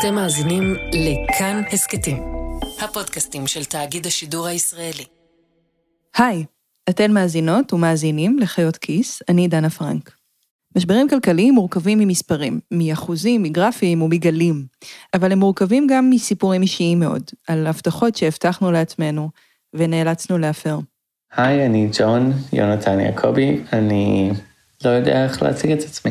אתם מאזינים לכאן הסכתים, הפודקאסטים של תאגיד השידור הישראלי. היי, אתן מאזינות ומאזינים לחיות כיס, אני דנה פרנק. משברים כלכליים מורכבים ממספרים, מאחוזים, מגרפים ומגלים, אבל הם מורכבים גם מסיפורים אישיים מאוד, על הבטחות שהבטחנו לעצמנו ונאלצנו להפר. היי, אני ג'ון יונתן יעקבי, אני לא יודע איך להציג את עצמי.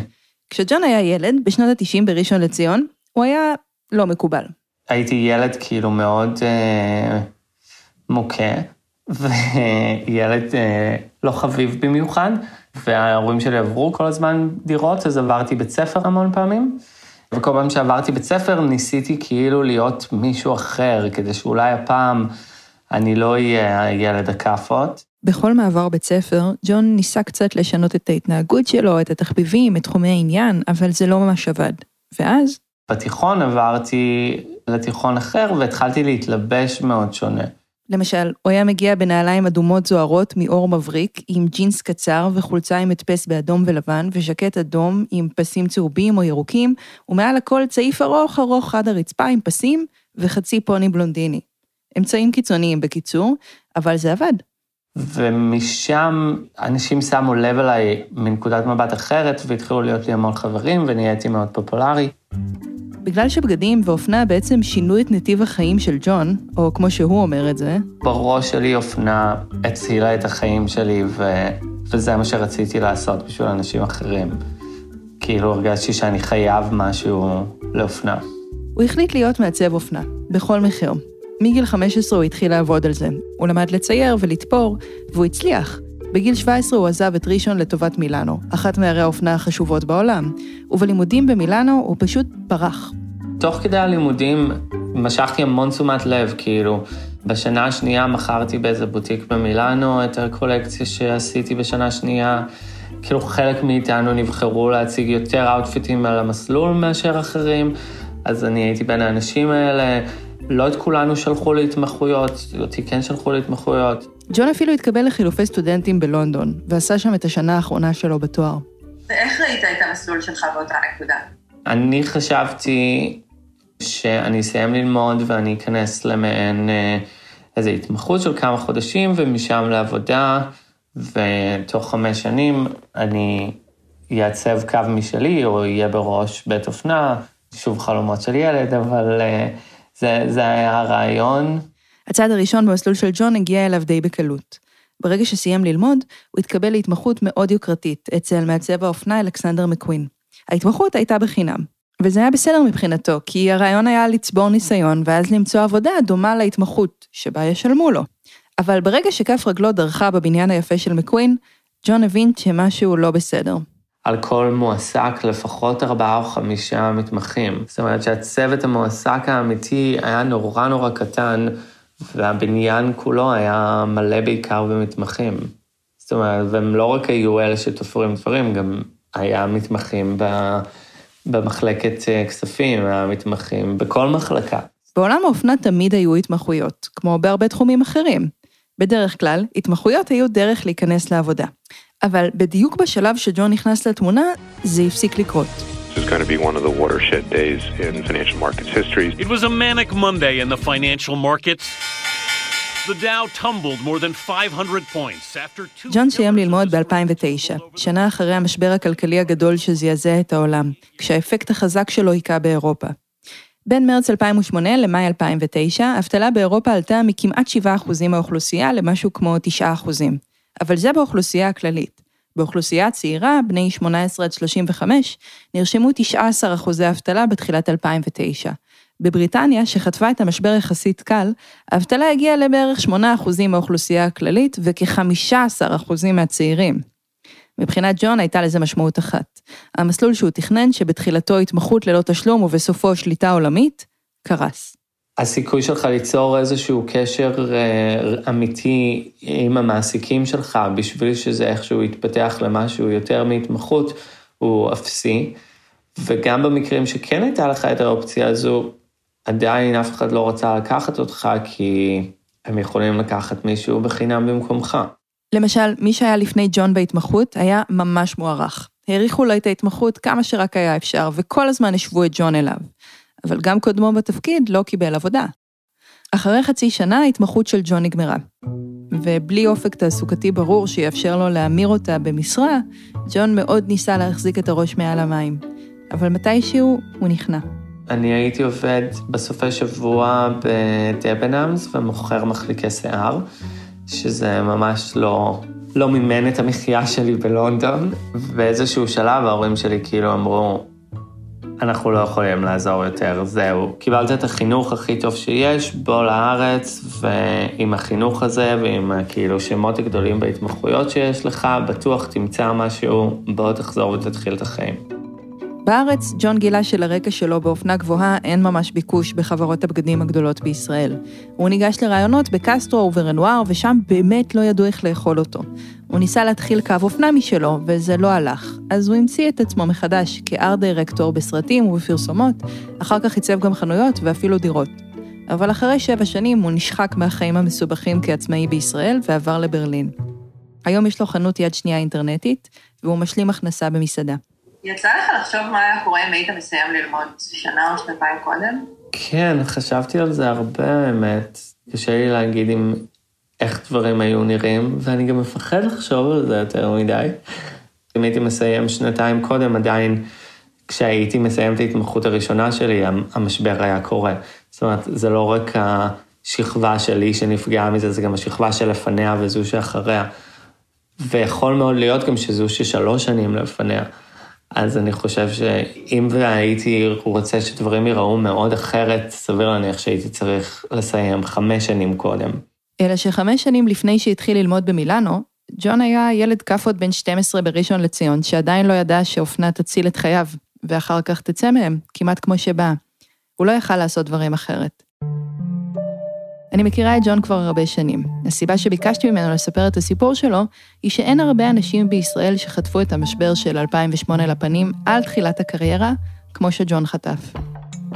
כשג'ון היה ילד, בשנות ה-90 בראשון לציון, הוא היה לא מקובל. הייתי ילד כאילו מאוד אה, מוכה, וילד אה, לא חביב במיוחד, וההורים שלי עברו כל הזמן דירות, אז עברתי בית ספר המון פעמים. וכל פעם שעברתי בית ספר ניסיתי כאילו להיות מישהו אחר, כדי שאולי הפעם אני לא אהיה הילד הכאפות. בכל מעבר בית ספר, ג'ון ניסה קצת לשנות את ההתנהגות שלו, את התחביבים, את תחומי העניין, אבל זה לא ממש עבד. ואז... בתיכון עברתי לתיכון אחר והתחלתי להתלבש מאוד שונה. למשל, הוא היה מגיע בנעליים אדומות זוהרות מאור מבריק, עם ג'ינס קצר וחולצה עם הדפס באדום ולבן, וז'קט אדום עם פסים צהובים או ירוקים, ומעל הכל צעיף ארוך ארוך עד הרצפה עם פסים וחצי פוני בלונדיני. אמצעים קיצוניים בקיצור, אבל זה עבד. ומשם אנשים שמו לב אליי מנקודת מבט אחרת, והתחילו להיות לי המון חברים, ונהייתי מאוד פופולרי. בגלל שבגדים ואופנה בעצם שינו את נתיב החיים של ג'ון, או כמו שהוא אומר את זה, בראש שלי אופנה הצילה את החיים שלי, ו... וזה מה שרציתי לעשות בשביל אנשים אחרים. כאילו הרגשתי שאני חייב משהו לאופנה. הוא החליט להיות מעצב אופנה, בכל מחיר. מגיל 15 הוא התחיל לעבוד על זה. הוא למד לצייר ולתפור, והוא הצליח. בגיל 17 הוא עזב את ראשון לטובת מילאנו, אחת מערי האופנה החשובות בעולם, ובלימודים במילאנו הוא פשוט ברח. תוך כדי הלימודים משכתי המון תשומת לב, כאילו, בשנה השנייה מכרתי באיזה בוטיק במילאנו את הקולקציה שעשיתי בשנה שנייה. כאילו חלק מאיתנו נבחרו להציג יותר אאוטפיטים על המסלול מאשר אחרים, אז אני הייתי בין האנשים האלה. לא את כולנו שלחו להתמחויות, אותי כן שלחו להתמחויות. ג'ון אפילו התקבל לחילופי סטודנטים בלונדון, ועשה שם את השנה האחרונה שלו בתואר. ואיך ראית את המסלול שלך באותה נקודה? אני חשבתי שאני אסיים ללמוד ואני אכנס למעין אה, איזו התמחות של כמה חודשים, ומשם לעבודה, ותוך חמש שנים אני אעצב קו משלי, או אהיה בראש בית אופנה, שוב חלומות של ילד, אבל אה, זה, זה היה הרעיון. הצעד הראשון במסלול של ג'ון הגיע אליו די בקלות. ברגע שסיים ללמוד, הוא התקבל להתמחות מאוד יוקרתית אצל מעצב האופנה אלכסנדר מקווין. ההתמחות הייתה בחינם, וזה היה בסדר מבחינתו, כי הרעיון היה לצבור ניסיון ואז למצוא עבודה דומה להתמחות, שבה ישלמו לו. אבל ברגע שכף רגלו דרכה בבניין היפה של מקווין, ג'ון הבין שמשהו לא בסדר. על כל מועסק לפחות ארבעה או חמישה מתמחים. זאת אומרת שהצוות המועסק האמיתי היה נורא נורא קטן, והבניין כולו היה מלא בעיקר במתמחים. זאת אומרת, והם לא רק היו אלה שתופרים דברים, גם היה מתמחים ב... במחלקת אה, כספים, מתמחים בכל מחלקה. בעולם האופנה תמיד היו התמחויות, כמו בהרבה תחומים אחרים. בדרך כלל, התמחויות היו דרך להיכנס לעבודה. אבל בדיוק בשלב שג'ון נכנס לתמונה, זה הפסיק לקרות. Is going to be one of the watershed days in financial markets history. It was a manic Monday in the financial markets. The Dow tumbled more than 500 points after two... ג'ון סיים ללמוד ב-2009, שנה אחרי המשבר הכלכלי הגדול שזעזע את העולם, כשהאפקט החזק שלו היכה באירופה. בין מרץ 2008 למאי 2009, האבטלה באירופה עלתה מכמעט 7% מהאוכלוסייה למשהו כמו 9%. אבל זה באוכלוסייה הכללית. באוכלוסייה הצעירה, בני 18 עד 35, נרשמו 19 אחוזי אבטלה בתחילת 2009. בבריטניה, שחטפה את המשבר יחסית קל, האבטלה הגיעה לבערך 8 אחוזים מהאוכלוסייה הכללית וכ-15 אחוזים מהצעירים. מבחינת ג'ון הייתה לזה משמעות אחת. המסלול שהוא תכנן, שבתחילתו התמחות ללא תשלום ובסופו שליטה עולמית, קרס. הסיכוי שלך ליצור איזשהו קשר אה, אמיתי עם המעסיקים שלך בשביל שזה איכשהו יתפתח למשהו יותר מהתמחות הוא אפסי. וגם במקרים שכן הייתה לך את האופציה הזו, עדיין אף אחד לא רצה לקחת אותך כי הם יכולים לקחת מישהו בחינם במקומך. למשל, מי שהיה לפני ג'ון בהתמחות היה ממש מוערך. האריכו לו את ההתמחות כמה שרק היה אפשר, וכל הזמן השוו את ג'ון אליו. אבל גם קודמו בתפקיד לא קיבל עבודה. אחרי חצי שנה ההתמחות של ג'ון נגמרה. ובלי אופק תעסוקתי ברור שיאפשר לו להמיר אותה במשרה, ג'ון מאוד ניסה להחזיק את הראש מעל המים. אבל מתישהו הוא נכנע. אני הייתי עובד בסופי שבוע בדבנאמס ומוכר מחליקי שיער, שזה ממש לא, לא מימן את המחיה שלי בלונדון. באיזשהו שלב ההורים שלי כאילו אמרו, אנחנו לא יכולים לעזור יותר, זהו. קיבלת את החינוך הכי טוב שיש, בוא לארץ, ועם החינוך הזה ועם כאילו שמות הגדולים בהתמחויות שיש לך, בטוח תמצא משהו, בוא תחזור ותתחיל את החיים. בארץ, ג'ון גילה שלרקע שלו באופנה גבוהה אין ממש ביקוש בחברות הבגדים הגדולות בישראל. הוא ניגש לראיונות בקסטרו וברנואר, ושם באמת לא ידעו איך לאכול אותו. הוא ניסה להתחיל קו אופנה משלו, וזה לא הלך. אז הוא המציא את עצמו מחדש כארט דירקטור בסרטים ובפרסומות, אחר כך עיצב גם חנויות ואפילו דירות. אבל אחרי שבע שנים הוא נשחק מהחיים המסובכים כעצמאי בישראל ועבר לברלין. היום יש לו חנות יד שנייה אינטרנטית, והוא משלים הכנסה במסעדה. יצא לך לחשוב מה היה קורה אם היית מסיים ללמוד שנה או שנתיים קודם? כן, חשבתי על זה הרבה, האמת. קשה לי להגיד אם איך דברים היו נראים, ואני גם מפחד לחשוב על זה יותר מדי. אם הייתי מסיים שנתיים קודם, עדיין, כשהייתי מסיים את ההתמחות הראשונה שלי, המשבר היה קורה. זאת אומרת, זה לא רק השכבה שלי שנפגעה מזה, זה גם השכבה שלפניה וזו שאחריה. ויכול מאוד להיות גם שזו ששלוש שנים לפניה. אז אני חושב שאם הייתי רוצה שדברים ייראו מאוד אחרת, סביר להניח שהייתי צריך לסיים חמש שנים קודם. אלא שחמש שנים לפני שהתחיל ללמוד במילאנו, ג'ון היה ילד כאפות בן 12 בראשון לציון, שעדיין לא ידע שאופנה תציל את חייו, ואחר כך תצא מהם, כמעט כמו שבאה. הוא לא יכל לעשות דברים אחרת. אני מכירה את ג'ון כבר הרבה שנים. הסיבה שביקשתי ממנו לספר את הסיפור שלו, היא שאין הרבה אנשים בישראל שחטפו את המשבר של 2008 לפנים על תחילת הקריירה, כמו שג'ון חטף.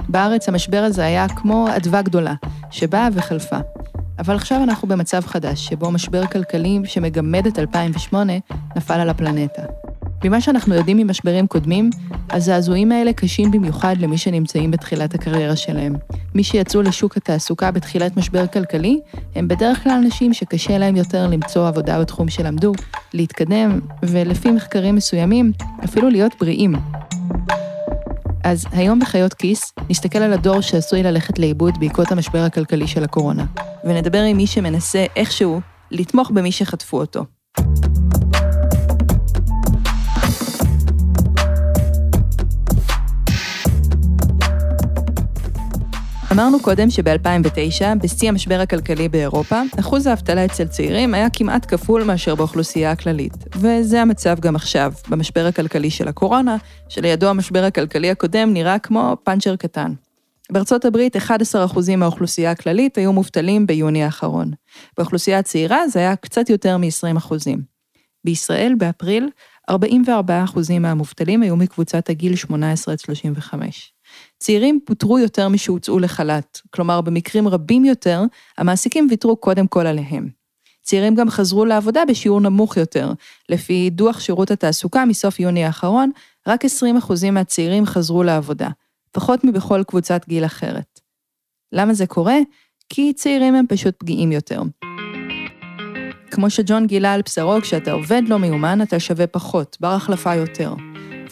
בארץ המשבר הזה היה כמו אדווה גדולה, שבאה וחלפה. אבל עכשיו אנחנו במצב חדש, שבו משבר כלכלי שמגמד את 2008 נפל על הפלנטה. ממה שאנחנו יודעים ממשברים קודמים, הזעזועים האלה קשים במיוחד למי שנמצאים בתחילת הקריירה שלהם. מי שיצאו לשוק התעסוקה בתחילת משבר כלכלי, הם בדרך כלל אנשים שקשה להם יותר למצוא עבודה בתחום שלמדו, להתקדם, ולפי מחקרים מסוימים, אפילו להיות בריאים. אז היום בחיות כיס, נסתכל על הדור שעשוי ללכת לאיבוד בעקבות המשבר הכלכלי של הקורונה, ונדבר עם מי שמנסה איכשהו לתמוך במי שחטפו אותו. אמרנו קודם שב-2009, בשיא המשבר הכלכלי באירופה, אחוז האבטלה אצל צעירים היה כמעט כפול מאשר באוכלוסייה הכללית. וזה המצב גם עכשיו, במשבר הכלכלי של הקורונה, שלידו המשבר הכלכלי הקודם נראה כמו פאנצ'ר קטן. בארצות הברית 11% מהאוכלוסייה הכללית היו מובטלים ביוני האחרון. באוכלוסייה הצעירה זה היה קצת יותר מ-20%. בישראל, באפריל, 44% מהמובטלים היו מקבוצת הגיל 18 עד 35. צעירים פוטרו יותר משהוצאו לחל"ת, כלומר במקרים רבים יותר, המעסיקים ויתרו קודם כל עליהם. צעירים גם חזרו לעבודה בשיעור נמוך יותר. לפי דוח שירות התעסוקה מסוף יוני האחרון, רק 20% מהצעירים חזרו לעבודה, פחות מבכל קבוצת גיל אחרת. למה זה קורה? כי צעירים הם פשוט פגיעים יותר. כמו שג'ון גילה על בשרו, כשאתה עובד לא מיומן, אתה שווה פחות, בר החלפה יותר.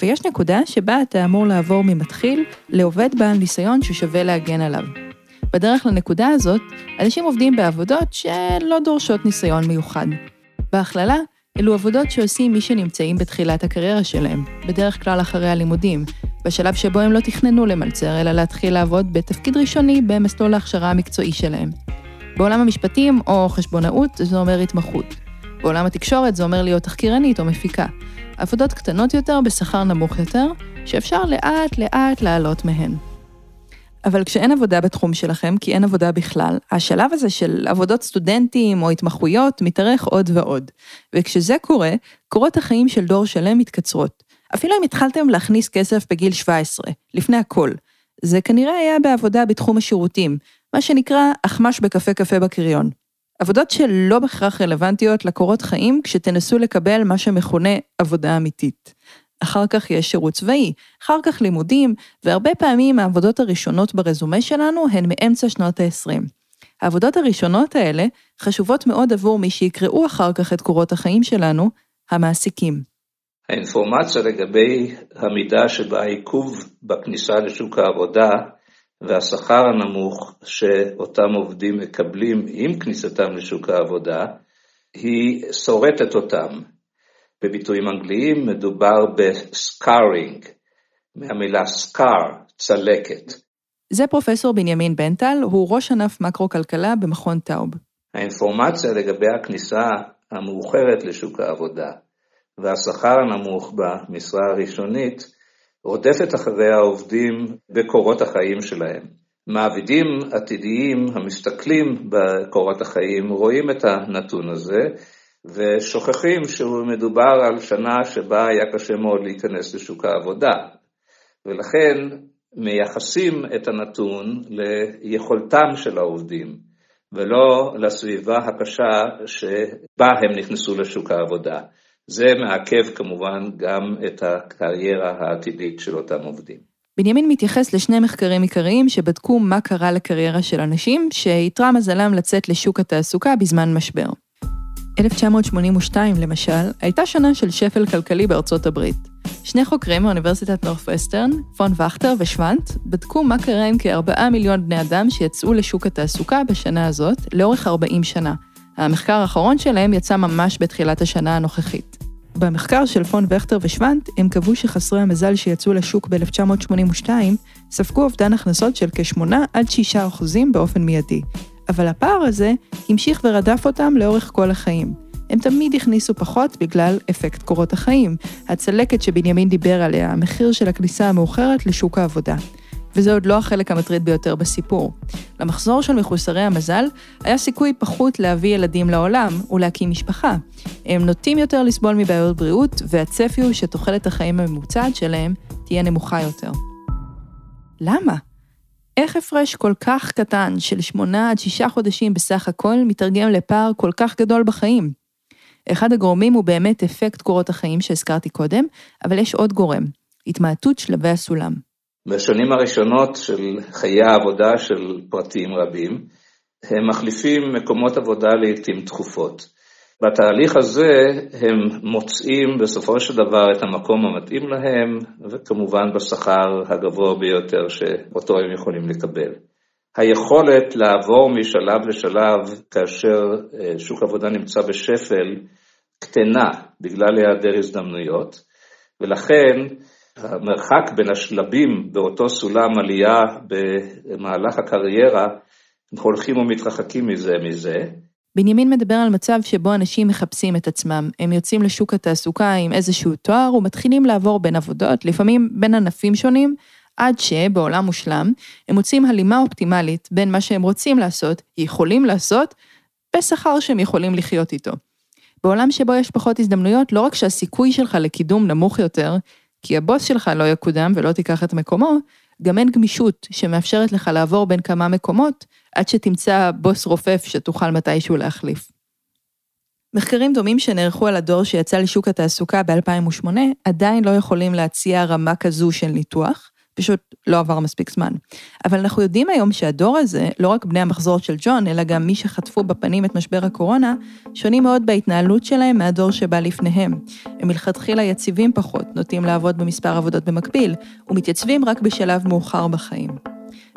ויש נקודה שבה אתה אמור לעבור ממתחיל לעובד בעל ניסיון ששווה להגן עליו. בדרך לנקודה הזאת, אנשים עובדים בעבודות שלא דורשות ניסיון מיוחד. בהכללה, אלו עבודות שעושים מי שנמצאים בתחילת הקריירה שלהם, בדרך כלל אחרי הלימודים, בשלב שבו הם לא תכננו למלצר, אלא להתחיל לעבוד בתפקיד ראשוני במסלול ההכשרה המקצועי שלהם. בעולם המשפטים או חשבונאות זה אומר התמחות. בעולם התקשורת זה אומר להיות תחקירנית או מפיקה. עבודות קטנות יותר בשכר נמוך יותר, שאפשר לאט-לאט לעלות מהן. אבל כשאין עבודה בתחום שלכם, כי אין עבודה בכלל, השלב הזה של עבודות סטודנטים או התמחויות מתארך עוד ועוד. וכשזה קורה, קורות החיים של דור שלם מתקצרות. אפילו אם התחלתם להכניס כסף בגיל 17, לפני הכל. זה כנראה היה בעבודה בתחום השירותים, מה שנקרא אחמ"ש בקפה קפה בקריון. עבודות שלא בהכרח רלוונטיות לקורות חיים כשתנסו לקבל מה שמכונה עבודה אמיתית. אחר כך יש שירות צבאי, אחר כך לימודים, והרבה פעמים העבודות הראשונות ברזומה שלנו הן מאמצע שנות ה-20. העבודות הראשונות האלה חשובות מאוד עבור מי שיקראו אחר כך את קורות החיים שלנו, המעסיקים. האינפורמציה לגבי המידה שבה העיכוב בכניסה לשוק העבודה והשכר הנמוך שאותם עובדים מקבלים עם כניסתם לשוק העבודה, היא שורטת אותם. בביטויים אנגליים מדובר בסקארינג, מהמילה סקאר, צלקת. זה פרופסור בנימין בנטל, הוא ראש ענף מקרו-כלכלה במכון טאוב. האינפורמציה לגבי הכניסה המאוחרת לשוק העבודה והשכר הנמוך במשרה הראשונית רודפת אחרי העובדים בקורות החיים שלהם. מעבידים עתידיים המסתכלים בקורות החיים רואים את הנתון הזה ושוכחים שמדובר על שנה שבה היה קשה מאוד להיכנס לשוק העבודה ולכן מייחסים את הנתון ליכולתם של העובדים ולא לסביבה הקשה שבה הם נכנסו לשוק העבודה. זה מעכב כמובן גם את הקריירה העתידית של אותם עובדים. בנימין מתייחס לשני מחקרים עיקריים שבדקו מה קרה לקריירה של אנשים שאיתרע מזלם לצאת לשוק התעסוקה בזמן משבר. 1982, למשל, הייתה שנה של שפל כלכלי בארצות הברית. שני חוקרים מאוניברסיטת נורף-ווסטרן, פון וכטר ושוונט, בדקו מה קרה עם כארבעה מיליון בני אדם שיצאו לשוק התעסוקה בשנה הזאת, לאורך 40 שנה. המחקר האחרון שלהם יצא ממש בתחילת השנה הנוכחית. במחקר של פון וכטר ושוונט, הם קבעו שחסרי המזל שיצאו לשוק ב-1982 ספגו אובדן הכנסות של כ-8 עד 6 אחוזים באופן מיידי. אבל הפער הזה המשיך ורדף אותם לאורך כל החיים. הם תמיד הכניסו פחות בגלל אפקט קורות החיים, הצלקת שבנימין דיבר עליה, המחיר של הכניסה המאוחרת לשוק העבודה. וזה עוד לא החלק המטריד ביותר בסיפור. למחזור של מחוסרי המזל היה סיכוי פחות להביא ילדים לעולם ולהקים משפחה. הם נוטים יותר לסבול מבעיות בריאות, והצפי הוא שתוחלת החיים הממוצעת שלהם תהיה נמוכה יותר. למה? איך הפרש כל כך קטן של שמונה עד שישה חודשים בסך הכל מתרגם לפער כל כך גדול בחיים? אחד הגורמים הוא באמת אפקט קורות החיים שהזכרתי קודם, אבל יש עוד גורם, התמעטות שלבי הסולם. בשנים הראשונות של חיי העבודה של פרטים רבים, הם מחליפים מקומות עבודה לעיתים תכופות. בתהליך הזה הם מוצאים בסופו של דבר את המקום המתאים להם, וכמובן בשכר הגבוה ביותר שאותו הם יכולים לקבל. היכולת לעבור משלב לשלב כאשר אה, שוק עבודה נמצא בשפל קטנה בגלל היעדר הזדמנויות, ולכן המרחק בין השלבים באותו סולם עלייה במהלך הקריירה, הם הולכים ומתרחקים מזה מזה. בנימין מדבר על מצב שבו אנשים מחפשים את עצמם. הם יוצאים לשוק התעסוקה עם איזשהו תואר ומתחילים לעבור בין עבודות, לפעמים בין ענפים שונים, עד שבעולם מושלם, הם מוצאים הלימה אופטימלית בין מה שהם רוצים לעשות, יכולים לעשות, בשכר שהם יכולים לחיות איתו. בעולם שבו יש פחות הזדמנויות, לא רק שהסיכוי שלך לקידום נמוך יותר, כי הבוס שלך לא יקודם ולא תיקח את מקומו, גם אין גמישות שמאפשרת לך לעבור בין כמה מקומות, עד שתמצא בוס רופף שתוכל מתישהו להחליף. מחקרים דומים שנערכו על הדור שיצא לשוק התעסוקה ב-2008 עדיין לא יכולים להציע רמה כזו של ניתוח, פשוט לא עבר מספיק זמן. אבל אנחנו יודעים היום שהדור הזה, לא רק בני המחזור של ג'ון, אלא גם מי שחטפו בפנים את משבר הקורונה, שונים מאוד בהתנהלות שלהם מהדור שבא לפניהם. הם מלכתחילה יציבים פחות, נוטים לעבוד במספר עבודות במקביל, ומתייצבים רק בשלב מאוחר בחיים.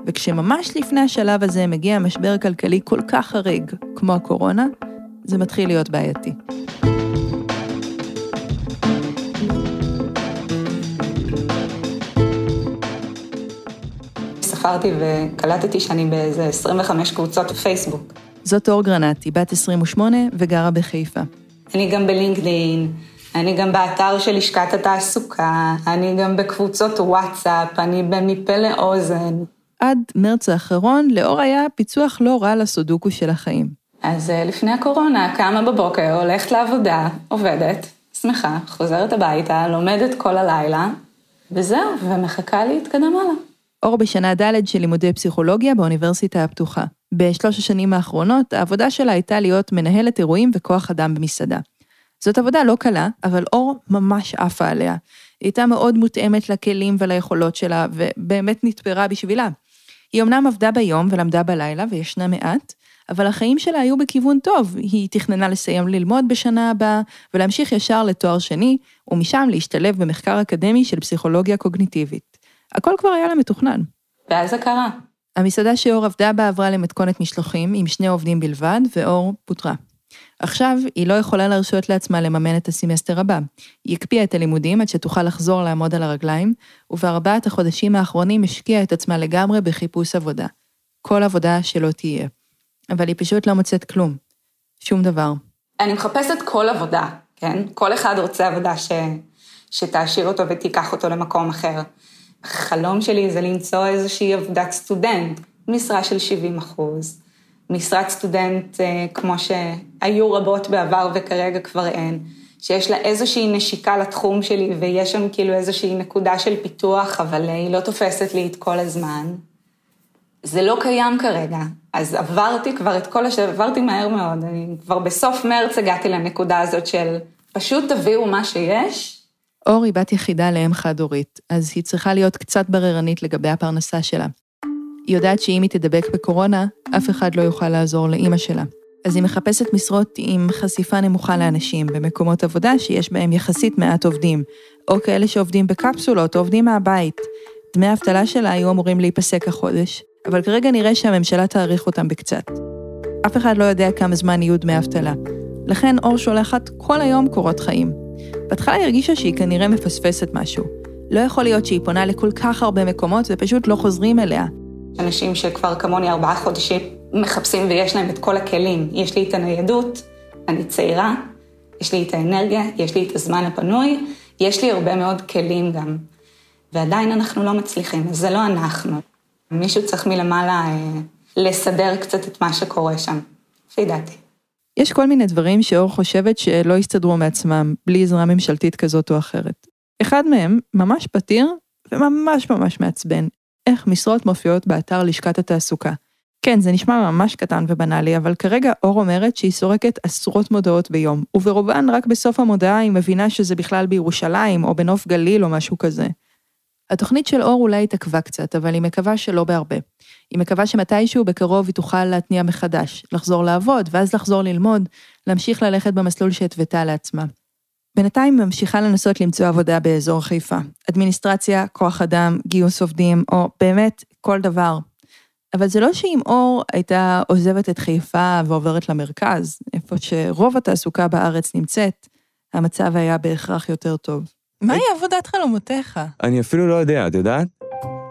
וכשממש לפני השלב הזה מגיע משבר כלכלי כל כך חריג, כמו הקורונה, זה מתחיל להיות בעייתי. ספרתי וקלטתי שאני באיזה 25 קבוצות בפייסבוק. זאת אור גרנטי, בת 28 וגרה בחיפה. אני גם בלינקדאין, אני גם באתר של לשכת התעסוקה, אני גם בקבוצות וואטסאפ, אני מפה לאוזן. עד מרץ האחרון, לאור היה פיצוח לא רע לסודוקו של החיים. אז אה, לפני הקורונה, קמה בבוקר, הולכת לעבודה, עובדת, שמחה, חוזרת הביתה, לומדת כל הלילה, וזהו, ומחכה להתקדם הלאה. אור בשנה ד' של לימודי פסיכולוגיה באוניברסיטה הפתוחה. בשלוש השנים האחרונות, העבודה שלה הייתה להיות מנהלת אירועים וכוח אדם במסעדה. זאת עבודה לא קלה, אבל אור ממש עפה עליה. היא הייתה מאוד מותאמת לכלים וליכולות שלה, ובאמת נתפרה בשבילה. היא אמנם עבדה ביום ולמדה בלילה, וישנה מעט, אבל החיים שלה היו בכיוון טוב. היא תכננה לסיים ללמוד בשנה הבאה, ולהמשיך ישר לתואר שני, ומשם להשתלב במחקר אקדמי של פסיכולוגיה קוגניטיבית. הכל כבר היה לה מתוכנן. ואז זה קרה. המסעדה שאור עבדה בה עברה למתכונת משלוחים עם שני עובדים בלבד, ואור פוטרה. עכשיו, היא לא יכולה להרשות לעצמה לממן את הסמסטר הבא. היא הקפיאה את הלימודים עד שתוכל לחזור לעמוד על הרגליים, ובארבעת החודשים האחרונים השקיעה את עצמה לגמרי בחיפוש עבודה. כל עבודה שלא תהיה. אבל היא פשוט לא מוצאת כלום. שום דבר. אני מחפשת כל עבודה, כן? כל אחד רוצה עבודה ש... שתעשיר אותו ותיקח אותו למקום אחר. החלום שלי זה למצוא איזושהי עבודת סטודנט, משרה של 70 אחוז, משרת סטודנט אה, כמו שהיו רבות בעבר וכרגע כבר אין, שיש לה איזושהי נשיקה לתחום שלי ויש שם כאילו איזושהי נקודה של פיתוח, אבל היא לא תופסת לי את כל הזמן. זה לא קיים כרגע, אז עברתי כבר את כל השאלה, עברתי מהר מאוד, אני כבר בסוף מרץ הגעתי לנקודה הזאת של פשוט תביאו מה שיש, אור היא בת יחידה לאם חד-הורית, אז היא צריכה להיות קצת בררנית לגבי הפרנסה שלה. היא יודעת שאם היא תדבק בקורונה, אף אחד לא יוכל לעזור לאימא שלה. אז היא מחפשת משרות עם חשיפה נמוכה לאנשים, במקומות עבודה שיש בהם יחסית מעט עובדים, או כאלה שעובדים בקפסולות או עובדים מהבית. דמי האבטלה שלה היו אמורים להיפסק החודש, אבל כרגע נראה שהממשלה תאריך אותם בקצת. אף אחד לא יודע כמה זמן יהיו דמי אבטלה. לכן אור שולחת כל היום קורות חיים. בהתחלה היא הרגישה שהיא כנראה מפספסת משהו. לא יכול להיות שהיא פונה לכל כך הרבה מקומות ופשוט לא חוזרים אליה. אנשים שכבר כמוני ארבעה חודשים מחפשים ויש להם את כל הכלים. יש לי את הניידות, אני צעירה, יש לי את האנרגיה, יש לי את הזמן הפנוי, יש לי הרבה מאוד כלים גם. ועדיין אנחנו לא מצליחים, אז זה לא אנחנו. מישהו צריך מלמעלה אה, לסדר קצת את מה שקורה שם, לפי דעתי. יש כל מיני דברים שאור חושבת שלא יסתדרו מעצמם, בלי עזרה ממשלתית כזאת או אחרת. אחד מהם ממש פתיר וממש ממש מעצבן, איך משרות מופיעות באתר לשכת התעסוקה. כן, זה נשמע ממש קטן ובנאלי, אבל כרגע אור אומרת שהיא סורקת עשרות מודעות ביום, וברובן רק בסוף המודעה היא מבינה שזה בכלל בירושלים או בנוף גליל או משהו כזה. התוכנית של אור אולי התעכבה קצת, אבל היא מקווה שלא בהרבה. היא מקווה שמתישהו בקרוב היא תוכל להתניע מחדש, לחזור לעבוד, ואז לחזור ללמוד, להמשיך ללכת במסלול שהתוותה לעצמה. בינתיים ממשיכה לנסות למצוא עבודה באזור חיפה. אדמיניסטרציה, כוח אדם, גיוס עובדים, או באמת כל דבר. אבל זה לא שאם אור הייתה עוזבת את חיפה ועוברת למרכז, איפה שרוב התעסוקה בארץ נמצאת, המצב היה בהכרח יותר טוב. מהי עבודת חלומותיך? אני אפילו לא יודע, את יודעת?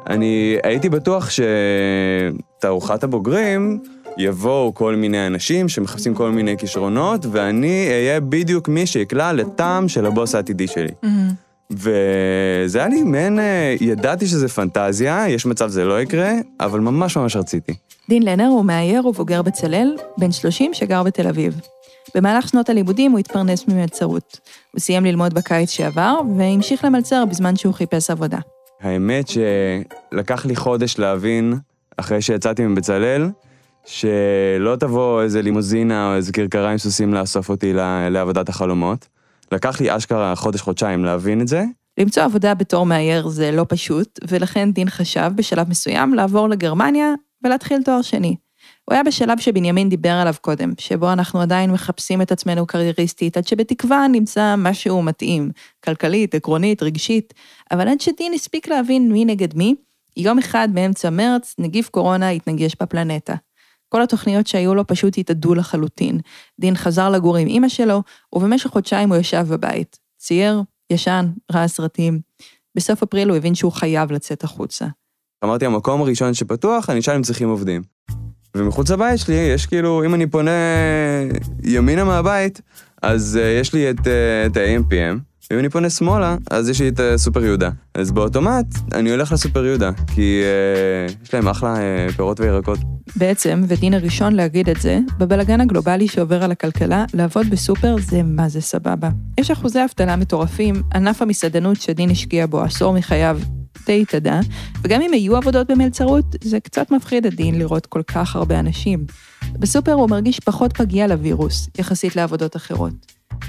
אני הייתי בטוח שתערוכת הבוגרים, יבואו כל מיני אנשים שמחפשים כל מיני כישרונות, ואני אהיה בדיוק מי שיקלע לטעם של הבוס העתידי שלי. Mm-hmm. וזה היה לי מעין, אה, ידעתי שזה פנטזיה, יש מצב זה לא יקרה, אבל ממש ממש רציתי. דין לנר הוא מאייר ובוגר בצלאל, בן 30 שגר בתל אביב. במהלך שנות הלימודים הוא התפרנס ממלצרות. הוא סיים ללמוד בקיץ שעבר, והמשיך למלצר בזמן שהוא חיפש עבודה. האמת שלקח לי חודש להבין, אחרי שיצאתי מבצלאל, שלא תבוא איזה לימוזינה או איזה כרכרה עם סוסים לאסוף אותי לעבודת החלומות. לקח לי אשכרה חודש-חודשיים להבין את זה. למצוא עבודה בתור מאייר זה לא פשוט, ולכן דין חשב בשלב מסוים לעבור לגרמניה ולהתחיל תואר שני. הוא היה בשלב שבנימין דיבר עליו קודם, שבו אנחנו עדיין מחפשים את עצמנו קרייריסטית, עד שבתקווה נמצא משהו מתאים, כלכלית, עקרונית, רגשית, אבל עד שדין הספיק להבין מי נגד מי, יום אחד באמצע מרץ, נגיף קורונה התנגש בפלנטה. כל התוכניות שהיו לו פשוט התאדו לחלוטין. דין חזר לגור עם אמא שלו, ובמשך חודשיים הוא ישב בבית. צייר, ישן, ראה סרטים. בסוף אפריל הוא הבין שהוא חייב לצאת החוצה. אמרתי, המקום הראשון שפתוח, אני אשאל אם צריכים עובדים. ומחוץ לבית שלי יש כאילו, אם אני פונה ימינה מהבית, אז uh, יש לי את, uh, את ה-AMPM, ואם אני פונה שמאלה, אז יש לי את uh, סופר יהודה. אז באוטומט אני הולך לסופר יהודה, כי uh, יש להם אחלה uh, פירות וירקות. בעצם, ודין הראשון להגיד את זה, בבלגן הגלובלי שעובר על הכלכלה, לעבוד בסופר זה מה זה סבבה. יש אחוזי אבטלה מטורפים, ענף המסעדנות שדין השקיע בו עשור מחייו, די התאדה, וגם אם היו עבודות במלצרות, זה קצת מפחיד את דין לראות כל כך הרבה אנשים. בסופר הוא מרגיש פחות פגיע לווירוס, יחסית לעבודות אחרות.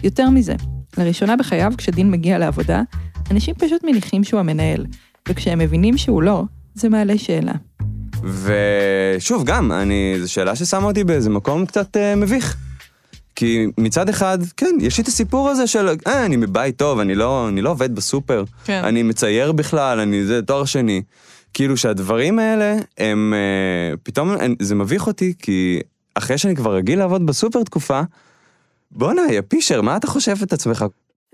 יותר מזה, לראשונה בחייו, כשדין מגיע לעבודה, אנשים פשוט מניחים שהוא המנהל, וכשהם מבינים שהוא לא, זה מעלה שאלה. ושוב, גם, אני, זו שאלה ששמה אותי באיזה מקום קצת אה, מביך. כי מצד אחד, כן, יש לי את הסיפור הזה של, אה, אני מבית טוב, אני לא, אני לא עובד בסופר, כן. אני מצייר בכלל, אני זה תואר שני. כאילו שהדברים האלה, הם, אה, פתאום, הם, זה מביך אותי, כי אחרי שאני כבר רגיל לעבוד בסופר תקופה, בואנה, יא פישר, מה אתה חושב את עצמך?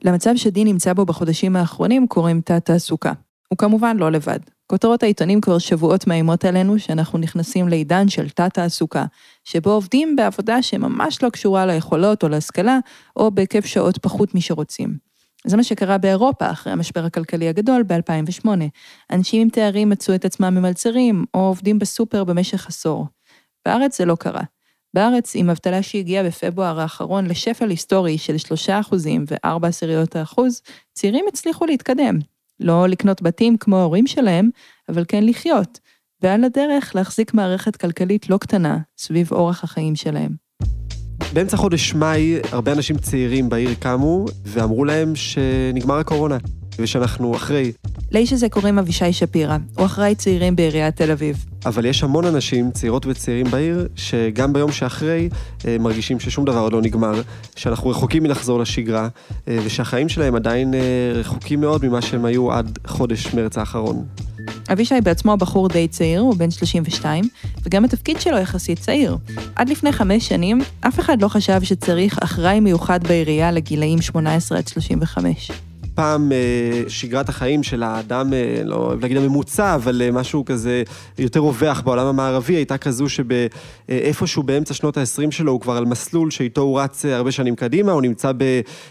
למצב שדין נמצא בו בחודשים האחרונים קוראים תת-תעסוקה. הוא כמובן לא לבד. כותרות העיתונים כבר שבועות מאיימות עלינו שאנחנו נכנסים לעידן של תת-תעסוקה, שבו עובדים בעבודה שממש לא קשורה ליכולות או להשכלה, או בהיקף שעות פחות משרוצים. זה מה שקרה באירופה אחרי המשבר הכלכלי הגדול ב-2008. אנשים עם תארים מצאו את עצמם ממלצרים, או עובדים בסופר במשך עשור. בארץ זה לא קרה. בארץ, עם אבטלה שהגיעה בפברואר האחרון לשפל היסטורי של 3% ו-4 עשיריות האחוז, צעירים הצליחו להתקדם. לא לקנות בתים כמו ההורים שלהם, אבל כן לחיות, ועל הדרך להחזיק מערכת כלכלית לא קטנה סביב אורח החיים שלהם. באמצע חודש מאי, הרבה אנשים צעירים בעיר קמו ואמרו להם שנגמר הקורונה, ושאנחנו אחרי. לאיש הזה קוראים אבישי שפירא, הוא אחראי צעירים בעיריית תל אביב. אבל יש המון אנשים, צעירות וצעירים בעיר, שגם ביום שאחרי אה, מרגישים ששום דבר עוד לא נגמר, שאנחנו רחוקים מלחזור לשגרה, אה, ושהחיים שלהם עדיין אה, רחוקים מאוד ממה שהם היו עד חודש מרץ האחרון. אבישי בעצמו בחור די צעיר, הוא בן 32, וגם התפקיד שלו יחסית צעיר. עד לפני חמש שנים, אף אחד לא חשב שצריך אחראי מיוחד בעירייה לגילאים 18 עד 35. פעם אה, שגרת החיים של האדם, אה, לא אוהב להגיד הממוצע, אבל אה, משהו כזה יותר רווח בעולם המערבי, הייתה כזו שבאיפשהו באמצע שנות ה-20 שלו הוא כבר על מסלול שאיתו הוא רץ הרבה שנים קדימה, הוא נמצא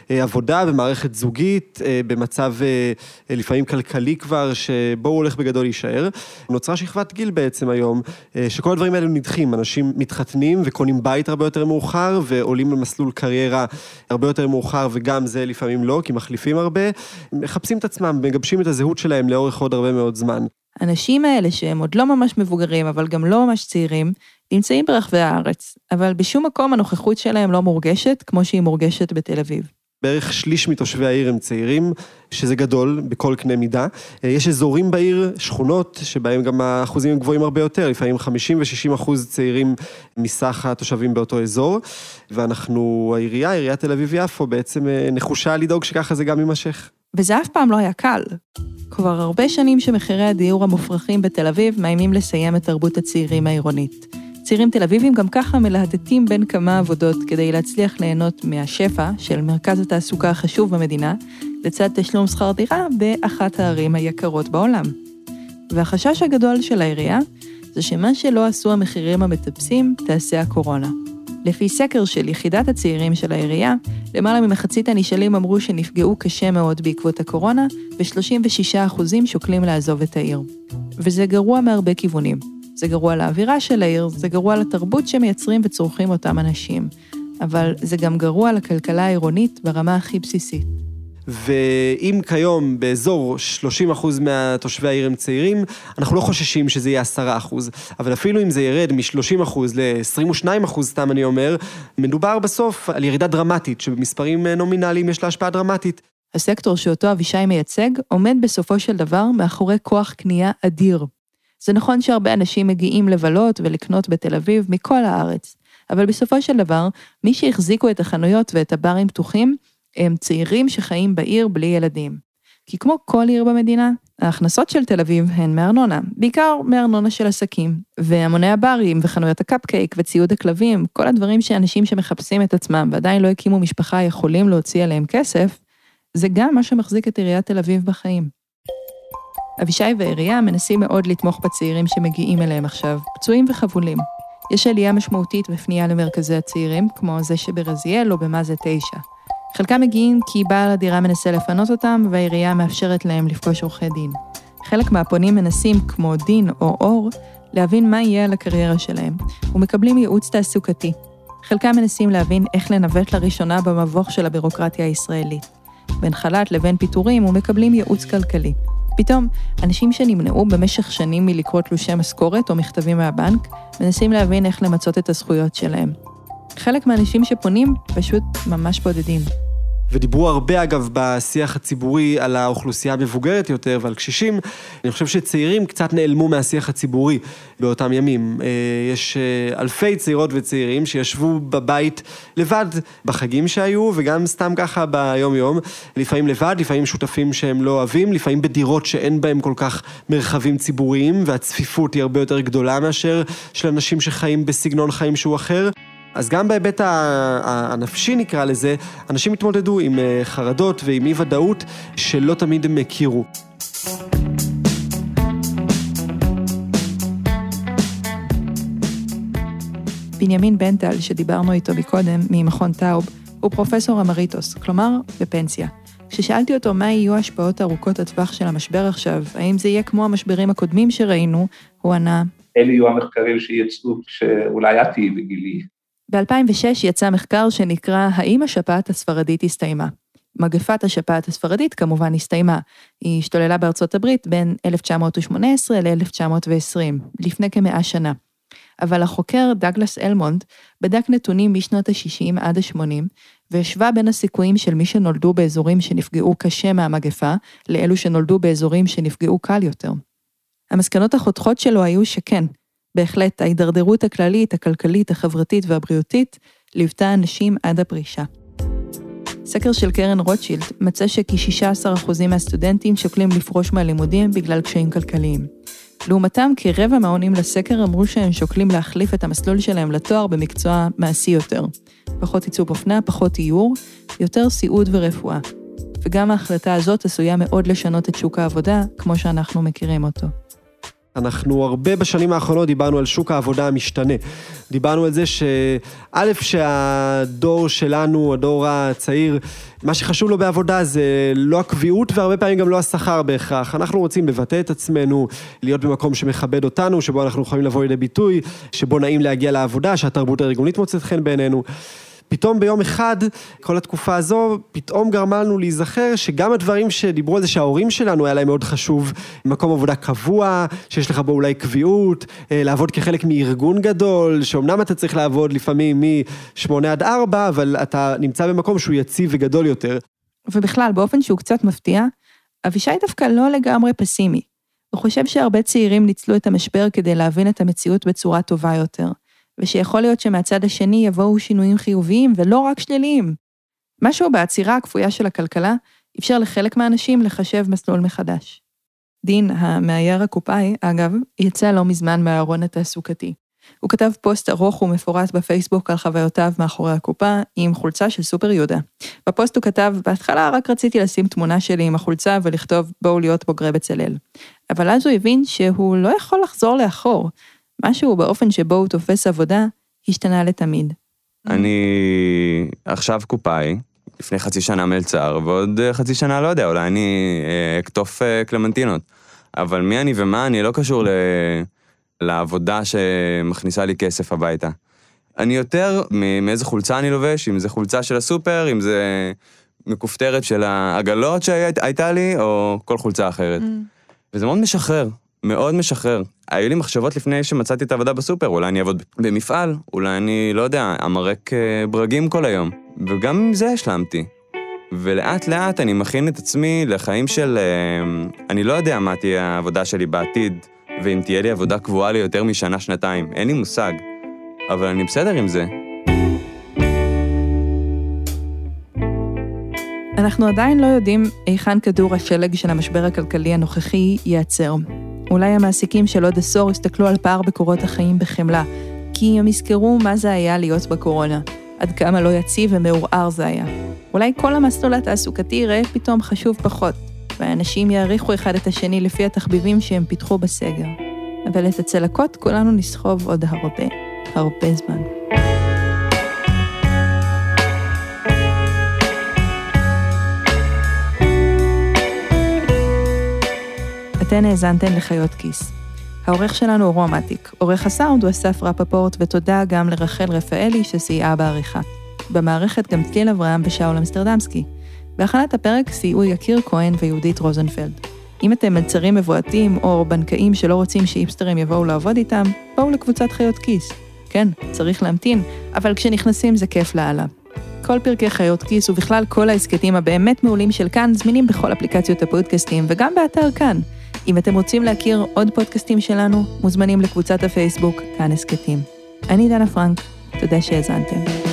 בעבודה, במערכת זוגית, במצב לפעמים כלכלי כבר, שבו הוא הולך בגדול להישאר. נוצרה שכבת גיל בעצם היום, שכל הדברים האלו נדחים, אנשים מתחתנים וקונים בית הרבה יותר מאוחר, ועולים למסלול קריירה הרבה יותר מאוחר, וגם זה לפעמים לא, כי מחליפים הרבה. מחפשים את עצמם, מגבשים את הזהות שלהם לאורך עוד הרבה מאוד זמן. האנשים האלה, שהם עוד לא ממש מבוגרים, אבל גם לא ממש צעירים, נמצאים ברחבי הארץ, אבל בשום מקום הנוכחות שלהם לא מורגשת כמו שהיא מורגשת בתל אביב. בערך שליש מתושבי העיר הם צעירים, שזה גדול בכל קנה מידה. יש אזורים בעיר, שכונות, שבהם גם האחוזים הם גבוהים הרבה יותר, לפעמים 50 ו-60 אחוז צעירים מסך התושבים באותו אזור. ואנחנו, העירייה, עיריית תל אביב-יפו, בעצם אה, נחושה לדאוג שככה זה גם יימשך. וזה אף פעם לא היה קל. כבר הרבה שנים שמחירי הדיור המופרכים בתל אביב מאיימים לסיים את תרבות הצעירים העירונית. צעירים תל אביבים גם ככה מלהטטים בין כמה עבודות כדי להצליח ליהנות מהשפע של מרכז התעסוקה החשוב במדינה, לצד תשלום שכר דירה באחת הערים היקרות בעולם. והחשש הגדול של העירייה זה שמה שלא עשו המחירים המטפסים, תעשה הקורונה. לפי סקר של יחידת הצעירים של העירייה, למעלה ממחצית הנשאלים אמרו שנפגעו קשה מאוד בעקבות הקורונה, ו-36% שוקלים לעזוב את העיר. וזה גרוע מהרבה כיוונים. זה גרוע לאווירה של העיר, זה גרוע לתרבות שמייצרים וצורכים אותם אנשים. אבל זה גם גרוע לכלכלה העירונית ברמה הכי בסיסית. ואם כיום באזור 30% מהתושבי העיר הם צעירים, אנחנו לא חוששים שזה יהיה 10%. אבל אפילו אם זה ירד מ-30% ל-22%, סתם אני אומר, מדובר בסוף על ירידה דרמטית, שבמספרים נומינליים יש לה השפעה דרמטית. הסקטור שאותו אבישי מייצג עומד בסופו של דבר מאחורי כוח קנייה אדיר. זה נכון שהרבה אנשים מגיעים לבלות ולקנות בתל אביב מכל הארץ, אבל בסופו של דבר, מי שהחזיקו את החנויות ואת הברים פתוחים, הם צעירים שחיים בעיר בלי ילדים. כי כמו כל עיר במדינה, ההכנסות של תל אביב הן מארנונה, בעיקר מארנונה של עסקים. והמוני הברים וחנויות הקפקייק וציוד הכלבים, כל הדברים שאנשים שמחפשים את עצמם ועדיין לא הקימו משפחה יכולים להוציא עליהם כסף, זה גם מה שמחזיק את עיריית תל אביב בחיים. אבישי והעירייה מנסים מאוד לתמוך בצעירים שמגיעים אליהם עכשיו, פצועים וחבולים. יש עלייה משמעותית בפנייה למרכזי הצעירים, כמו זה שברזיאל או במה זה תשע. חלקם מגיעים כי בעל הדירה מנסה לפנות אותם, והעירייה מאפשרת להם לפגוש עורכי דין. חלק מהפונים מנסים, כמו דין או אור, להבין מה יהיה על הקריירה שלהם, ומקבלים ייעוץ תעסוקתי. חלקם מנסים להבין איך לנווט לראשונה במבוך של הבירוקרטיה הישראלית. בין חל"ת לבין פיטורים ומקבלים ייעוץ כלכלי. פתאום, אנשים שנמנעו במשך שנים מלקרוא תלושי משכורת או מכתבים מהבנק, מנסים להבין איך למצות את הזכויות שלהם. חלק מהאנשים שפונים פשוט ממש בודדים. ודיברו הרבה אגב בשיח הציבורי על האוכלוסייה המבוגרת יותר ועל קשישים. אני חושב שצעירים קצת נעלמו מהשיח הציבורי באותם ימים. אה, יש אה, אלפי צעירות וצעירים שישבו בבית לבד בחגים שהיו וגם סתם ככה ביום-יום. לפעמים לבד, לפעמים שותפים שהם לא אוהבים, לפעמים בדירות שאין בהם כל כך מרחבים ציבוריים והצפיפות היא הרבה יותר גדולה מאשר של אנשים שחיים בסגנון חיים שהוא אחר. אז גם בהיבט הנפשי נקרא לזה, אנשים התמודדו עם אה, חרדות ועם אי ודאות שלא תמיד הם הכירו. בנימין בנטל, שדיברנו איתו מקודם, ממכון טאוב, הוא פרופסור אמריטוס, כלומר, בפנסיה. כששאלתי אותו מה יהיו ההשפעות ארוכות הטווח של המשבר עכשיו, האם זה יהיה כמו המשברים הקודמים שראינו, הוא ענה... אלה יהיו המחקרים שיצאו כשאולי את תהיי בגילי. ב-2006 יצא מחקר שנקרא "האם השפעת הספרדית הסתיימה?". מגפת השפעת הספרדית כמובן הסתיימה. היא השתוללה בארצות הברית בין 1918 ל-1920, לפני כמאה שנה. אבל החוקר דגלס אלמונד בדק נתונים משנות ה-60 עד ה-80, והשווה בין הסיכויים של מי שנולדו באזורים שנפגעו קשה מהמגפה, לאלו שנולדו באזורים שנפגעו קל יותר. המסקנות החותכות שלו היו שכן, בהחלט, ההידרדרות הכללית, הכלכלית, החברתית והבריאותית ליוותה אנשים עד הפרישה. סקר של קרן רוטשילד מצא שכ-16% מהסטודנטים שוקלים לפרוש מהלימודים בגלל קשיים כלכליים. לעומתם, כרבע מהעונים לסקר אמרו שהם שוקלים להחליף את המסלול שלהם לתואר במקצוע מעשי יותר. פחות עיצוב אופנה, פחות איור, יותר סיעוד ורפואה. וגם ההחלטה הזאת עשויה מאוד לשנות את שוק העבודה, כמו שאנחנו מכירים אותו. אנחנו הרבה בשנים האחרונות דיברנו על שוק העבודה המשתנה. דיברנו על זה שא', שהדור שלנו, הדור הצעיר, מה שחשוב לו בעבודה זה לא הקביעות והרבה פעמים גם לא השכר בהכרח. אנחנו רוצים לבטא את עצמנו, להיות במקום שמכבד אותנו, שבו אנחנו יכולים לבוא לידי ביטוי, שבו נעים להגיע לעבודה, שהתרבות הארגונית מוצאת חן בעינינו. פתאום ביום אחד, כל התקופה הזו, פתאום גרמה לנו להיזכר שגם הדברים שדיברו על זה שההורים שלנו היה להם מאוד חשוב, מקום עבודה קבוע, שיש לך בו אולי קביעות, אה, לעבוד כחלק מארגון גדול, שאומנם אתה צריך לעבוד לפעמים מ-8 עד 4, אבל אתה נמצא במקום שהוא יציב וגדול יותר. ובכלל, באופן שהוא קצת מפתיע, אבישי דווקא לא לגמרי פסימי. הוא חושב שהרבה צעירים ניצלו את המשבר כדי להבין את המציאות בצורה טובה יותר. ושיכול להיות שמהצד השני יבואו שינויים חיוביים ולא רק שליליים. משהו בעצירה הכפויה של הכלכלה אפשר לחלק מהאנשים לחשב מסלול מחדש. דין, המאייר הקופאי, אגב, יצא לא מזמן מהארון התעסוקתי. הוא כתב פוסט ארוך ומפורט בפייסבוק על חוויותיו מאחורי הקופה עם חולצה של סופר יהודה. בפוסט הוא כתב, בהתחלה רק רציתי לשים תמונה שלי עם החולצה ולכתוב בואו להיות בוגרי בצלאל. אבל אז הוא הבין שהוא לא יכול לחזור לאחור, משהו באופן שבו הוא תופס עבודה השתנה לתמיד. אני עכשיו קופאי, לפני חצי שנה מלצר, ועוד חצי שנה לא יודע, אולי אני אה, אקטוף אה, קלמנטינות. אבל מי אני ומה אני לא קשור ל... לעבודה שמכניסה לי כסף הביתה. אני יותר מאיזה חולצה אני לובש, אם זה חולצה של הסופר, אם זה מכופתרת של העגלות שהייתה לי, או כל חולצה אחרת. Mm. וזה מאוד משחרר. מאוד משחרר. היו לי מחשבות לפני שמצאתי את העבודה בסופר, אולי אני אעבוד במפעל, אולי אני, לא יודע, אמרק אה, ברגים כל היום. וגם עם זה השלמתי. ולאט לאט אני מכין את עצמי לחיים של... אה, אני לא יודע מה תהיה העבודה שלי בעתיד, ואם תהיה לי עבודה קבועה ליותר משנה-שנתיים, אין לי מושג. אבל אני בסדר עם זה. אנחנו עדיין לא יודעים היכן כדור השלג של המשבר הכלכלי הנוכחי ייעצר. אולי המעסיקים של עוד עשור יסתכלו על פער בקורות החיים בחמלה, כי הם יזכרו מה זה היה להיות בקורונה, עד כמה לא יציב ומעורער זה היה. אולי כל המסלול התעסוקתי ייראה פתאום חשוב פחות, והאנשים יעריכו אחד את השני לפי התחביבים שהם פיתחו בסגר. אבל את הצלקות כולנו נסחוב עוד הרבה, הרבה זמן. אתן האזנתן לחיות כיס. העורך שלנו הוא רומטיק, עורך הסאונד הוא אסף רפפורט, ותודה גם לרחל רפאלי שסייעה בעריכה. במערכת גם צליל אברהם ושאול אמסטרדמסקי. בהכנת הפרק סייעו יקיר כהן ויהודית רוזנפלד. אם אתם מלצרים מבועתים או בנקאים שלא רוצים שאיפסטרים יבואו לעבוד איתם, בואו לקבוצת חיות כיס. כן, צריך להמתין, אבל כשנכנסים זה כיף לאללה. כל פרקי חיות כיס ובכלל כל ההסכתים הבאמת מעולים של כאן זמינים בכל אפליקציות הפודקאסטים וגם באתר כאן. אם אתם רוצים להכיר עוד פודקאסטים שלנו, מוזמנים לקבוצת הפייסבוק כאן הסכתים. אני דנה פרנק, תודה שהאזנתם.